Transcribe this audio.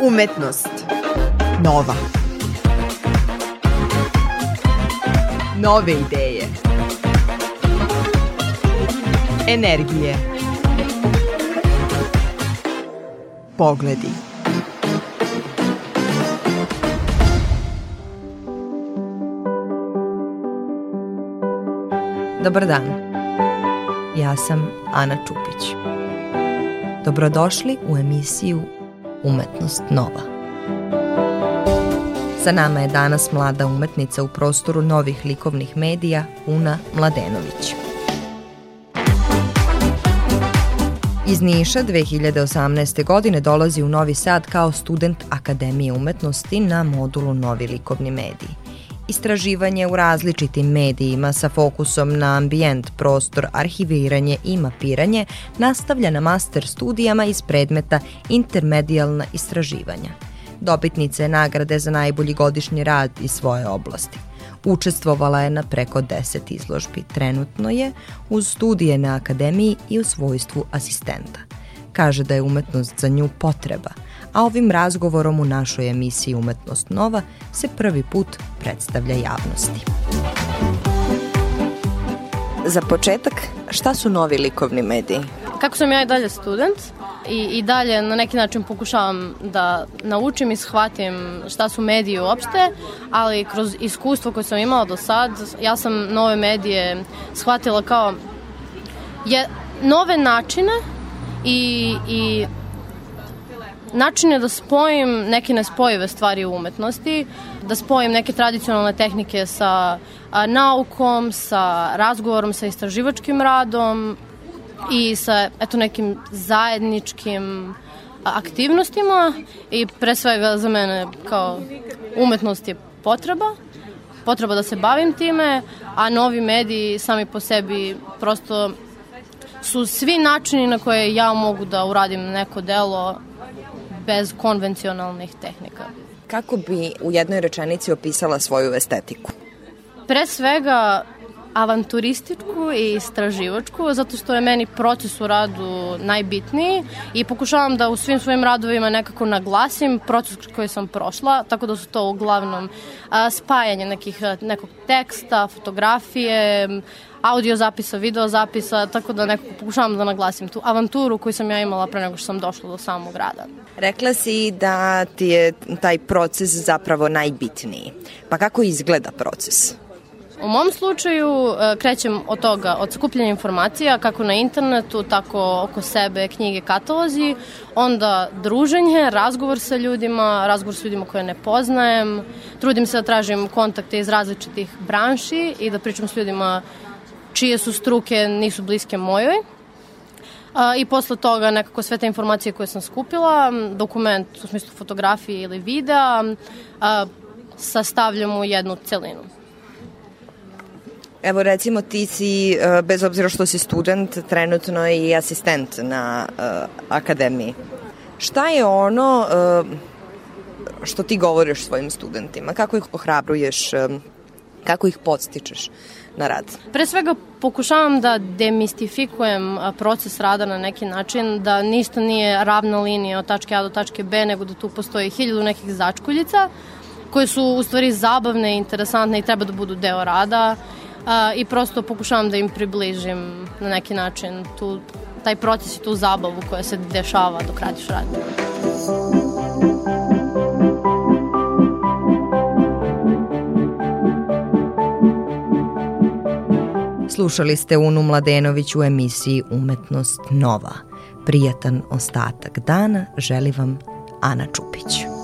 Umetnost. Nova. Nove ideje. Energije. Pogledi. Dobar dan. Ja sam Ana Čupić. Dobrodošli u emisiju Umetnost nova. Sa nama je danas mlada umetnica u prostoru novih likovnih medija Una Mladenović. Iz Niša 2018. godine dolazi u Novi Sad kao student Akademije umetnosti na modulu Novi likovni mediji – istraživanje u različitim medijima sa fokusom na ambijent, prostor, arhiviranje i mapiranje nastavlja na master studijama iz predmeta intermedijalna istraživanja. Dobitnica je nagrade za najbolji godišnji rad iz svoje oblasti. Učestvovala je na preko 10 izložbi. Trenutno je uz studije na akademiji i u svojstvu asistenta. Kaže da je umetnost za nju potreba – a ovim razgovorom u našoj emisiji Umetnost Nova se prvi put predstavlja javnosti. Za početak, šta su novi likovni mediji? Kako sam ja i dalje student i, i dalje na neki način pokušavam da naučim i shvatim šta su mediji uopšte, ali kroz iskustvo koje sam imala do sad, ja sam nove medije shvatila kao je, nove načine i, i Način je da spojim neke nespojive stvari u umetnosti, da spojim neke tradicionalne tehnike sa a, naukom, sa razgovorom, sa istraživačkim radom i sa eto nekim zajedničkim aktivnostima i pre svega za mene kao umetnost je potreba, potreba da se bavim time, a novi mediji sami po sebi prosto su svi načini na koje ja mogu da uradim neko delo bez konvencionalnih tehnika. Kako bi u jednoj rečenici opisala svoju estetiku? Pre svega avanturističku i istraživačku, zato što je meni proces u radu najbitniji i pokušavam da u svim svojim radovima nekako naglasim proces koji sam prošla, tako da su to uglavnom a, spajanje nekih, nekog teksta, fotografije, audio zapisa, video zapisa, tako da nekako pokušavam da naglasim tu avanturu koju sam ja imala pre nego što sam došla do samog rada. Rekla si da ti je taj proces zapravo najbitniji. Pa kako izgleda proces? U mom slučaju e, krećem od toga, od skupljanja informacija kako na internetu, tako oko sebe, knjige, katalozi, onda druženje, razgovor sa ljudima, razgovor sa ljudima koje ne poznajem, trudim se da tražim kontakte iz različitih branši i da pričam s ljudima čije su struke nisu bliske mojoj. A, I posle toga nekako sve te informacije koje sam skupila, dokument u smislu fotografije ili videa, a, sastavljam u jednu celinu. Evo recimo ti si, e, bez obzira što si student, trenutno i asistent na uh, akademiji. Šta je ono uh, što ti govoriš svojim studentima? Kako ih ohrabruješ? Kako ih podstičeš na rad? Pre svega pokušavam da demistifikujem proces rada na neki način, da ništa nije ravna linija od tačke A do tačke B, nego da tu postoji hiljadu nekih začkuljica koje su u stvari zabavne, interesantne i treba da budu deo rada a, i prosto pokušavam da im približim na neki način tu, taj proces i tu zabavu koja se dešava dok radiš rad. Slušali ste Unu Mladenović u emisiji Umetnost Nova. Prijatan ostatak dana želi vam Ana Čupić.